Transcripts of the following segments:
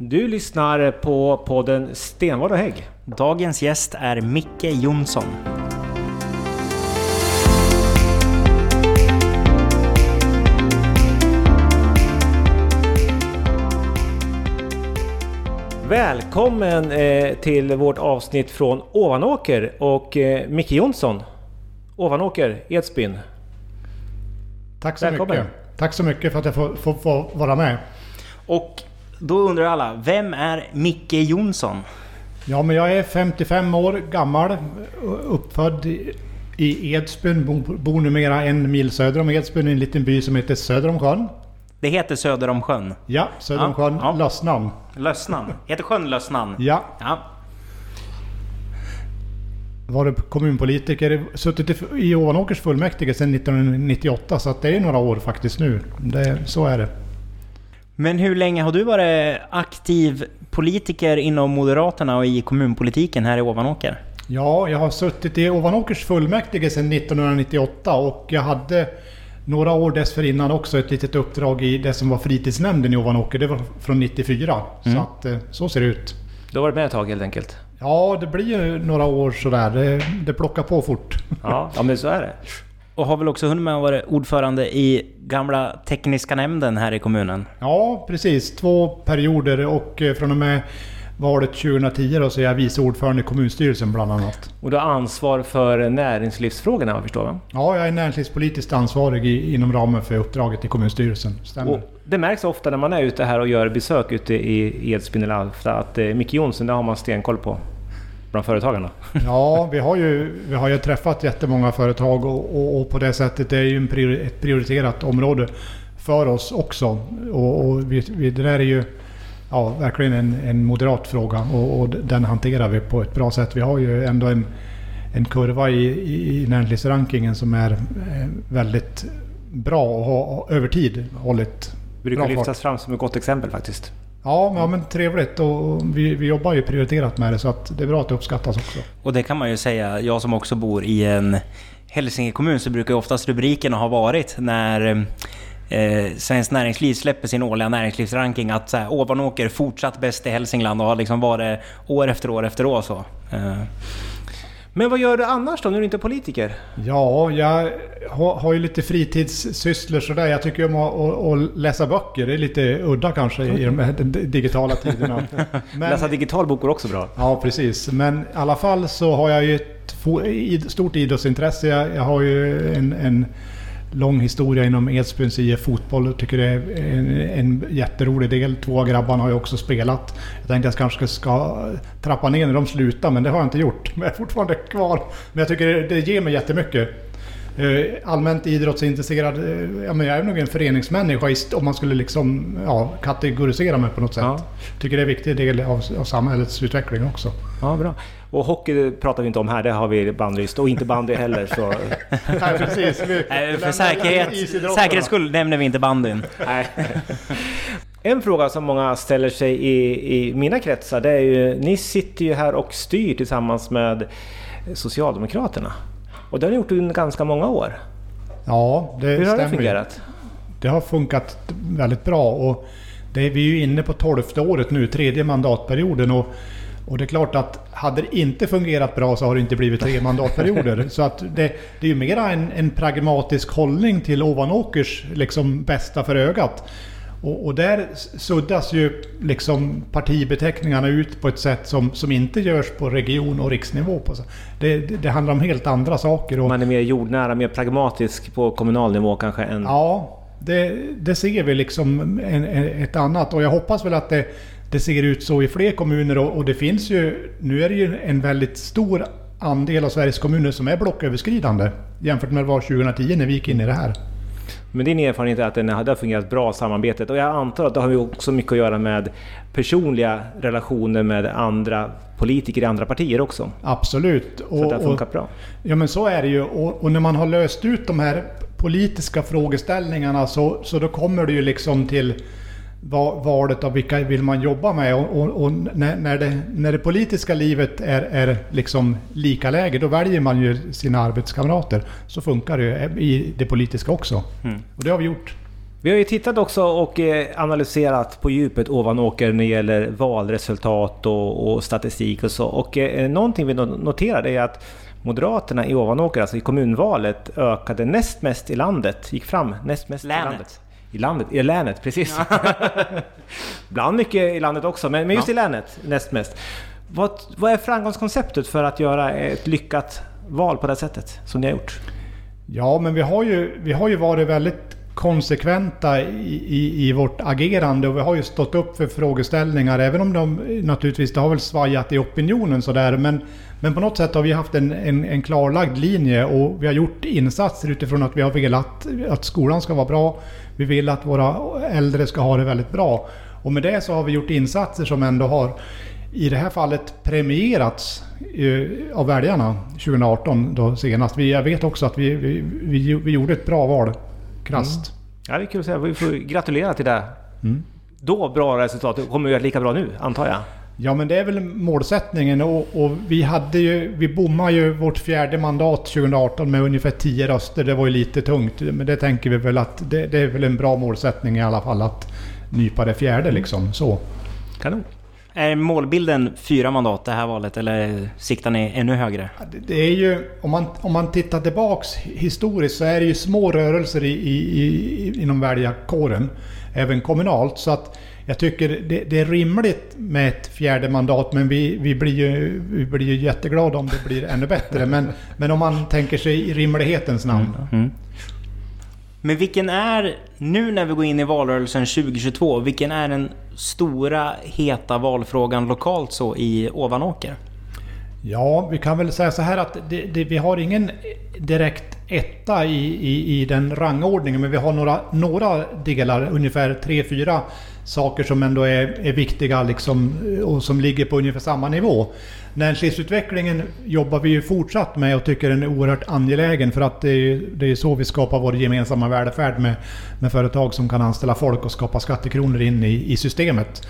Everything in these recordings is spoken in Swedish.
Du lyssnar på podden Stenvard och Hägg. Dagens gäst är Micke Jonsson. Välkommen eh, till vårt avsnitt från Ovanåker och eh, Micke Jonsson. Ovanåker, Edsbyn. Tack så Välkommen. mycket. Tack så mycket för att jag får, får, får vara med. Och då undrar alla, vem är Micke Jonsson? Ja, men jag är 55 år gammal, uppfödd i- Edsbyn, bor, numera en mil söder om Edsbyn i en liten by som heter Söder om sjön. Det heter Söder om sjön. Ja, Söder om Ja, sjön, ja. Lössnamn. Lössnan. Heter sjön Lössnan? Ja, Ja. varit kommunpolitiker, suttit i, i Ovanåkers fullmäktige sedan 1998 så att det är några år faktiskt nu. Det, så är det. Men hur länge har du varit aktiv politiker inom Moderaterna och i kommunpolitiken här i Ovanåker? Ja, jag har suttit i Ovanåkers fullmäktige sedan 1998 och jag hade några år dessförinnan också ett litet uppdrag i det som var fritidsnämnden i Ovanåker. Det var från 94. Så Mm. att eh, så ser det ut. Du har varit med ett tag helt enkelt. Ja, det blir ju några år sådär. Det, det plockar på fort. Ja, ja men så är det. Och har väl också hunnit med att vara ordförande i gamla tekniska nämnden här i kommunen? Ja, precis. Två perioder och eh, från och med valet 2010 då så är jag vice ordförande i kommunstyrelsen bland annat. Och du har ansvar för näringslivsfrågorna vad jag förstår va? Ja, jag är näringslivspolitiskt ansvarig i, inom ramen för uppdraget i kommunstyrelsen. Stämmer. Och det märks ofta när man är ute här och gör besök ute i Edsbyn eller Alfta att eh, Micke Jonsson, det har man stenkoll på. Bland företagarna. Ja, vi har ju, vi har ju träffat jättemånga företag och, och, och på det sättet det är ju en priori, ett prioriterat område för oss också. Och, och vi, vi, det där är ju ja, verkligen en, en moderat fråga och, och den hanterar vi på ett bra sätt. Vi har ju ändå en, en kurva i, i, i näringslivsrankingen som är eh, väldigt bra och har över tid hållit Brukar lyftas fart. fram som ett gott exempel faktiskt. Ja, men, ja, men trevligt och och vi, vi jobbar ju prioriterat med det så att det är bra att det uppskattas också. Och det kan man ju säga, jag som också bor i en Hälsinge kommun så brukar ju oftast rubrikerna ha varit när eh, Svenskt Näringsliv släpper sin årliga näringslivsranking att så här, Ovanåker fortsatt bäst i Hälsingland och har liksom varit år efter år efter år så. Eh, men vad gör du annars då, när du inte är politiker? Ja, jag har, har ju lite fritidssysslor sådär. Jag tycker om att, att, att läsa böcker. Det är lite udda kanske i de här digitala tiderna. Men, Läsa digital bok går också bra. ja, precis. Men i alla fall så har jag ju ett stort idrottsintresse. Jag, jag har ju en, en lång historia inom Edsbyns IF fotboll Jag tycker det är en, en jätterolig del. Två av grabbarna har ju också spelat. Jag tänkte att jag kanske ska trappa ner när de slutar, men det har jag inte gjort. Men jag är fortfarande kvar. Men jag tycker det, det ger mig jättemycket. Eh, Allmänt idrottsintresserad. eh, Ja, men jag är nog en föreningsmänniska om man skulle liksom, ja, kategorisera mig på något sätt. Ja. Tycker det är en viktig del av, av samhällets utveckling också. Ja, bra. Och hockey pratar vi inte om här, det har vi bannlyst. Och inte bandy heller så... Nej, precis. Vi lämnar för säkerhet, säkerhets skull nämner vi inte bandyn. Nej. En fråga som många ställer sig i, i mina kretsar, det är ju... Ni sitter ju här och styr tillsammans med Socialdemokraterna. Och det har ni gjort under ganska många år. Ja, det Hur har stämmer det fungerat? Det har funkat väldigt bra och det, vi är ju inne på tolfte året nu, tredje mandatperioden. Och, och det är klart att hade det inte fungerat bra så har det inte blivit tre mandatperioder. Så att det, det är ju mera en, en pragmatisk hållning till Ovanåkers liksom bästa för ögat. Och, och där suddas ju liksom partibeteckningarna ut på ett sätt som, som inte görs på region och riksnivå. På. Det, det, det handlar om helt andra saker. Och, Man är mer jordnära, mer pragmatisk på kommunal nivå kanske än... Ja, det, det ser vi liksom en, en, ett annat och jag hoppas väl att det, det ser ut så i fler kommuner och, och det finns ju... Nu är det ju en väldigt stor andel av Sveriges kommuner som är blocköverskridande jämfört med vad det var 2010 när vi gick in i det här. Men din erfarenhet är att det har fungerat bra samarbetet och jag antar att det har ju också mycket att göra med personliga relationer med andra politiker i andra partier också. Absolut. Så att det har funkat bra. Ja men så är det ju. Och, och när man har löst ut de här politiska frågeställningarna så, så då kommer det ju liksom till valet av vilka vill man jobba med. Och, och, och när, när, det, när det politiska livet är, är liksom lika läge, då väljer man ju sina arbetskamrater. Så funkar det ju i det politiska också. Mm. Och det har vi gjort. Vi har ju tittat också och eh, analyserat på djupet Ovanåker när det gäller valresultat och, och statistik och så. Och eh, någonting vi noterade är att Moderaterna i Ovanåker, alltså i kommunvalet, ökade näst mest i landet. Gick fram näst mest länet. i landet. I landet, i länet, precis. Ibland mycket i landet också, men, men just ja. i länet näst mest. Vad, vad är framgångskonceptet för att göra ett lyckat val på det sättet som ni har gjort? Ja, men vi har ju, vi har ju varit väldigt konsekventa i, i, i, vårt agerande och vi har ju stått upp för frågeställningar även om de naturligtvis, det har väl svajat i opinionen sådär men, men på något sätt har vi haft en, en, en klarlagd linje och vi har gjort insatser utifrån att vi har velat att skolan ska vara bra. Vi vill att våra äldre ska ha det väldigt bra. Och med det så har vi gjort insatser som ändå har i det här fallet premierats eh, av väljarna 2018 då senast. jag vet också att vi, vi, vi, vi gjorde ett bra val krasst. Mm. Ja, det är kul att säga. Vi får gratulera till det. Mm. Då bra resultat. Det kommer ju att lika bra nu, antar jag? Ja, men det är väl målsättningen och, och, vi hade ju... Vi bommade ju vårt fjärde mandat 2018 med ungefär 10 röster. Det var ju lite tungt, men det tänker vi väl att det, det är väl en bra målsättning i alla fall att nypa det fjärde liksom. Så. Kanon. Är målbilden fyra mandat det här valet eller siktar ni ännu högre? Det är ju, om man, om man tittar tillbaks historiskt så är det ju små rörelser i, i, i, inom väljarkåren. Även kommunalt. Så att jag tycker det, det, är rimligt med ett fjärde mandat men vi, vi, blir ju, vi blir ju jätteglada om det blir ännu bättre. Men, men om man tänker sig i rimlighetens namn. Mm. Mm. Men vilken är, nu när vi går in i valrörelsen 2022, vilken är den stora heta valfrågan lokalt så i Ovanåker? Ja, vi kan väl säga så här att det, det, vi har ingen direkt etta i, i, i den rangordningen men vi har några, några delar, ungefär tre, fyra saker som ändå är, är viktiga liksom, och som ligger på ungefär samma nivå. Näringslivsutvecklingen jobbar vi ju fortsatt med och tycker den är oerhört angelägen för att det är, det är så vi skapar vår gemensamma välfärd med, med företag som kan anställa folk och skapa skattekronor in i, i systemet.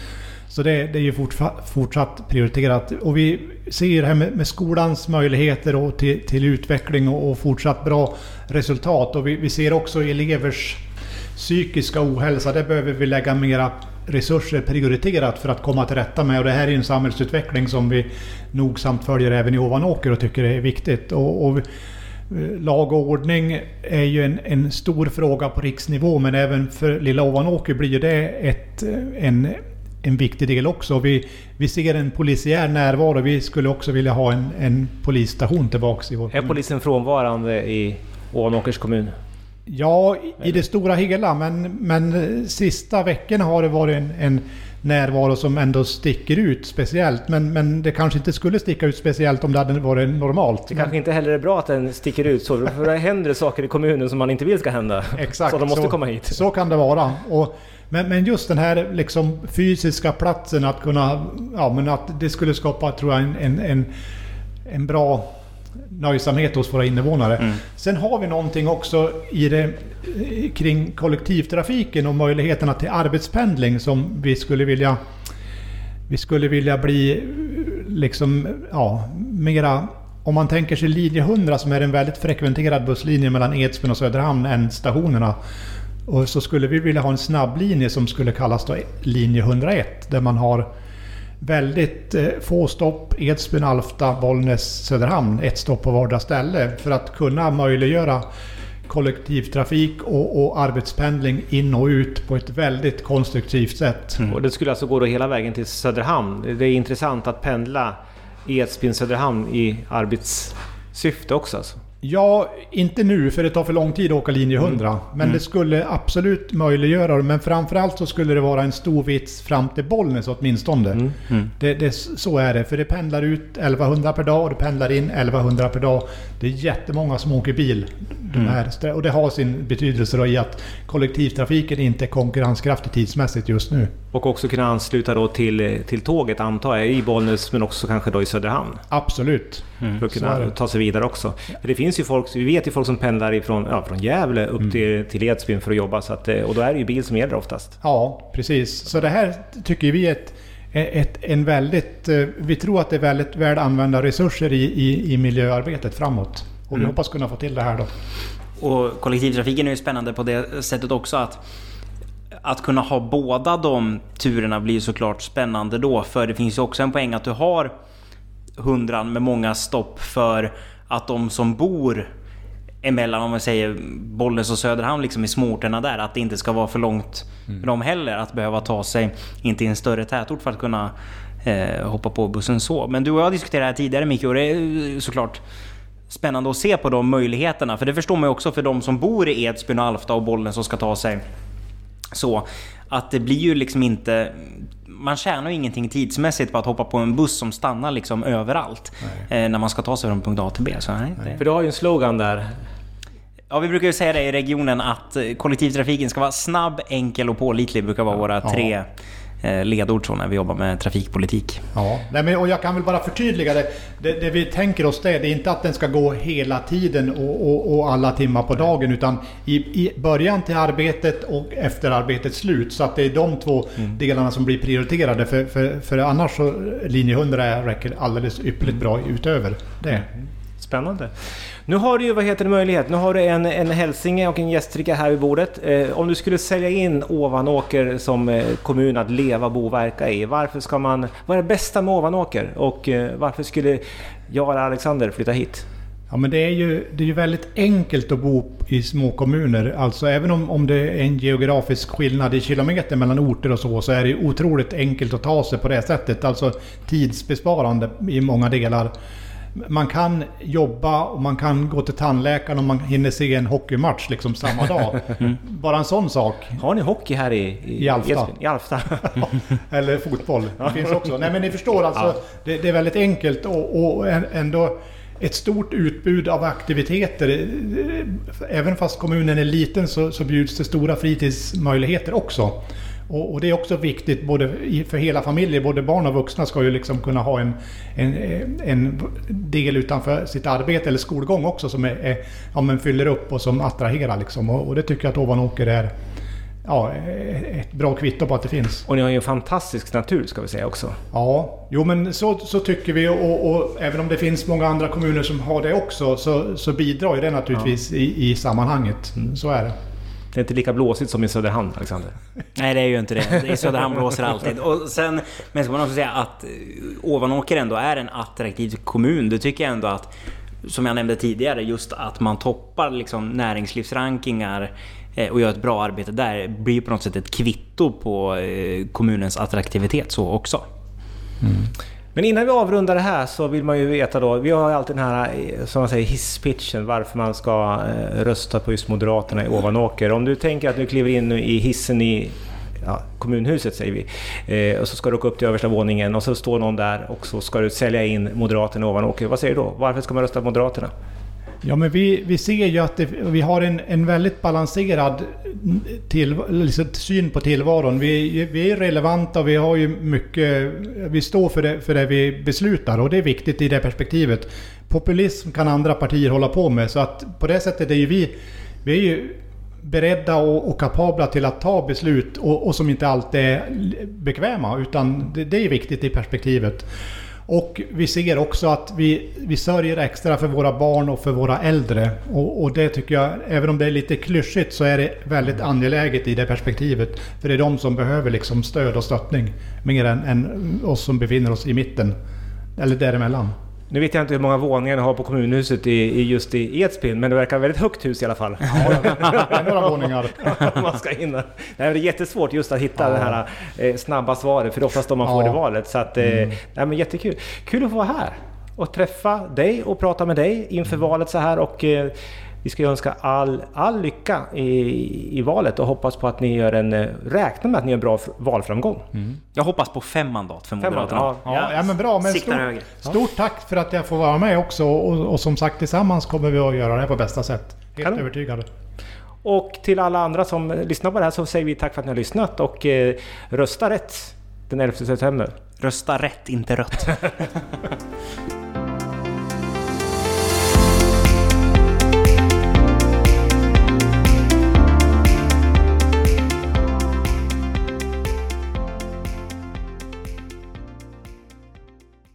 Så det, det är ju fortsatt, fortsatt prioriterat. Och vi ser det här med, med skolans möjligheter och till, till utveckling och, och, fortsatt bra resultat. Och vi, vi ser också elevers psykiska ohälsa. Det behöver vi lägga mera resurser prioriterat för att komma till rätta med. Och det här är en samhällsutveckling som vi nogsamt följer även i Ovanåker och tycker är viktigt. Och, och lag och ordning är ju en, en, stor fråga på riksnivå men även för lilla Ovanåker blir det ett, en, en viktig del också. Vi, vi ser en polisiär närvaro. Vi skulle också vilja ha en, en polisstation tillbaks i vår kommun. Är polisen frånvarande i Ovanåkers kommun? Ja, i det stora hela. Men, men sista veckorna har det varit en, en närvaro som ändå sticker ut speciellt. Men, men det kanske inte skulle sticka ut speciellt om det hade varit normalt. Det kanske inte heller är bra att den sticker ut så. För det händer saker i kommunen som man inte vill ska hända. Exakt. Så de måste så, komma hit. Så kan det vara. Och, men, men just den här liksom fysiska platsen att kunna... Ja, men att det skulle skapa, tror jag, en, en, en, en bra nöjsamhet hos våra invånare. Mm. Sen har vi någonting också i det, kring kollektivtrafiken och möjligheterna till arbetspendling som vi skulle vilja vi skulle vilja bli liksom, ja, mera... Om man tänker sig linje 100 som är en väldigt frekventerad busslinje mellan Edsbyn och Söderhamn, än stationerna. Och så skulle vi vilja ha en snabblinje som skulle kallas då linje 101. Där man har väldigt eh, få stopp. Edsbyn, Alfta, Bollnäs, Söderhamn. Ett stopp på vardera ställe. För att kunna möjliggöra kollektivtrafik och, och, arbetspendling in och ut på ett väldigt konstruktivt sätt. Mm. Och det skulle alltså gå då hela vägen till Söderhamn. Det är intressant att pendla Edsbyn, Söderhamn i arbetssyfte också alltså. Ja, inte nu för det tar för lång tid att åka linje 100. Mm. Men mm. det skulle absolut möjliggöra det. Men framförallt så skulle det vara en stor vits fram till Bollnäs åtminstone. Mm. Mm. Det, det, så är det. För det pendlar ut 1100 per dag och det pendlar in 1100 per dag. Det är jättemånga som åker bil. De mm. här, och det har sin betydelse då i att kollektivtrafiken inte är konkurrenskraftig tidsmässigt just nu. Och också kunna ansluta då till, till tåget antar jag, i Bollnäs men också kanske då i Söderhamn? Absolut. Mm. För att kunna ta sig vidare också. För det finns ju folk, vi vet ju folk som pendlar ifrån, ja, från Gävle upp mm. till, till Edsbyn för att jobba. Så att, och då är det ju bil som gäller oftast. Ja, precis. Så det här tycker vi är ett, ett, en väldigt... Eh, vi tror att det är väldigt väl använda resurser i, i, i miljöarbetet framåt. Och vi mm. hoppas kunna få till det här då. Och kollektivtrafiken är ju spännande på det sättet också att att kunna ha båda de turerna blir såklart spännande då. För det finns ju också en poäng att du har hundran med många stopp för att de som bor emellan, om man säger Bollnäs och Söderhamn, liksom i småorterna där. Att det inte ska vara för långt mm. för dem heller att behöva ta sig in till en större tätort för att kunna eh, hoppa på bussen så. Men du och jag har diskuterat det här tidigare Micke och det är såklart spännande att se på de möjligheterna. För det förstår man ju också för de som bor i Edsbyn, Alfta och Bollnäs och ska ta sig så. Att det blir ju liksom inte... Man tjänar ju ingenting tidsmässigt på att hoppa på en buss som stannar liksom överallt. Eh, när man ska ta sig från punkt A till B. Så, nej, nej. För du har ju en slogan där. Ja, vi brukar ju säga det i regionen att kollektivtrafiken ska vara snabb, enkel och pålitlig. brukar vara våra tre ja. Eh, ledord så när vi jobbar med trafikpolitik. Ja, Nej, men, och jag kan väl bara förtydliga det. Det, det vi tänker oss det, det är inte att den ska gå hela tiden och, och, och alla timmar på dagen utan i, i, början till arbetet och efter arbetets slut. Så att det är de två mm. delarna som blir prioriterade. För, för, för annars så linje 100 räcker alldeles ypperligt bra utöver det. Mm. Spännande. Nu har du ju vad heter det, möjlighet. Nu har du en, en hälsinge och en gästrika här vid bordet. Eh, om du skulle sälja in Ovanåker som eh, kommun att leva, bo, verka i. Varför ska man... Vad är det bästa med Ovanåker? Och eh, varför skulle jag eller Alexander flytta hit? Ja men det är ju, det är ju väldigt enkelt att bo i små kommuner. Alltså även om, om det är en geografisk skillnad i kilometer mellan orter och så, så är det otroligt enkelt att ta sig på det sättet. Alltså tidsbesparande i många delar man kan jobba och man kan gå till tandläkaren och man hinner se en hockeymatch liksom samma dag. Mm. Bara en sån sak. Har ni hockey här i, i, I Alfta? I Alfta. Eller fotboll. Det finns också. Nej men ni förstår alltså. Det, det, är väldigt enkelt och, och ändå ett stort utbud av aktiviteter. Även fast kommunen är liten så, så bjuds det stora fritidsmöjligheter också. Och, och, det är också viktigt både för hela familjen, både barn och vuxna ska ju liksom kunna ha en, en, en del utanför sitt arbete eller skolgång också som är, är, ja, men fyller upp och som attraherar. Liksom. Och, och det tycker jag att Ovanåker är ja, ett bra kvitto på att det finns. Och ni har ju en fantastisk natur ska vi säga också. Ja, jo men så, så tycker vi och, och, även om det finns många andra kommuner som har det också så, så bidrar ju det naturligtvis ja. i, i sammanhanget. Mm. Så är det. Det är inte lika blåsigt som i Söderhamn, Alexander. Nej, det är ju inte det. I Söderhamn blåser det alltid. Och sen, men ska man också säga att eh, Ovanåker ändå är en attraktiv kommun. Det tycker jag ändå att, som jag nämnde tidigare, just att man toppar liksom näringslivsrankingar eh, och gör ett bra arbete där blir på något sätt ett kvitto på eh, kommunens attraktivitet så också. Mm. Men innan vi avrundar det här så vill man ju veta då, vi har ju alltid den här, som man säger, hisspitchen, varför man ska eh, rösta på just Moderaterna i Ovanåker. Om du tänker att du kliver in i hissen i ja, kommunhuset säger vi. Eh, och så ska du åka upp till översta våningen och så står någon där och så ska du sälja in Moderaterna i Ovanåker. Vad säger du då? Varför ska man rösta på Moderaterna? Ja, men vi, vi ser ju att det, vi har en, en väldigt balanserad till, liksom, syn på tillvaron. Vi, vi är relevanta och vi har ju mycket... Vi står för det, för det vi beslutar och det är viktigt i det perspektivet. Populism kan andra partier hålla på med så att på det sättet är ju vi... Vi är ju beredda och, och kapabla till att ta beslut och, och som inte alltid är bekväma utan det, det är viktigt i perspektivet. Och vi ser också att vi, vi sörjer extra för våra barn och för våra äldre. Och, och, det tycker jag, även om det är lite klyschigt, så är det väldigt angeläget i det perspektivet. För det är de som behöver liksom stöd och stöttning. Mer än, än oss som befinner oss i mitten. Eller däremellan. Nu vet jag inte hur många våningar ni har på kommunhuset i, i just i Edsbyn, men det verkar väldigt högt hus i alla fall. Ja, några våningar. man ska in Nej, det är jättesvårt just att hitta ja. det här eh, snabba svaret, för det är oftast då man får det valet. Så att, eh, mm. nej, men jättekul. Kul att få vara här och träffa dig och prata med dig inför valet så här. Och, eh, vi ska önska all, all lycka i, i valet och hoppas på att ni gör en... Eh, räkna med att ni gör bra valframgång. Mm. Jag hoppas på fem mandat för Moderaterna. Ja, ja, ja, men bra. Men stort, stort tack för att jag får vara med också. Och, och, som sagt, tillsammans kommer vi att göra det här på bästa sätt. Helt Kanon. övertygade. Och till alla andra som lyssnar på det här så säger vi tack för att ni har lyssnat och eh, rösta rätt den 11 september. Rösta rätt, inte rött.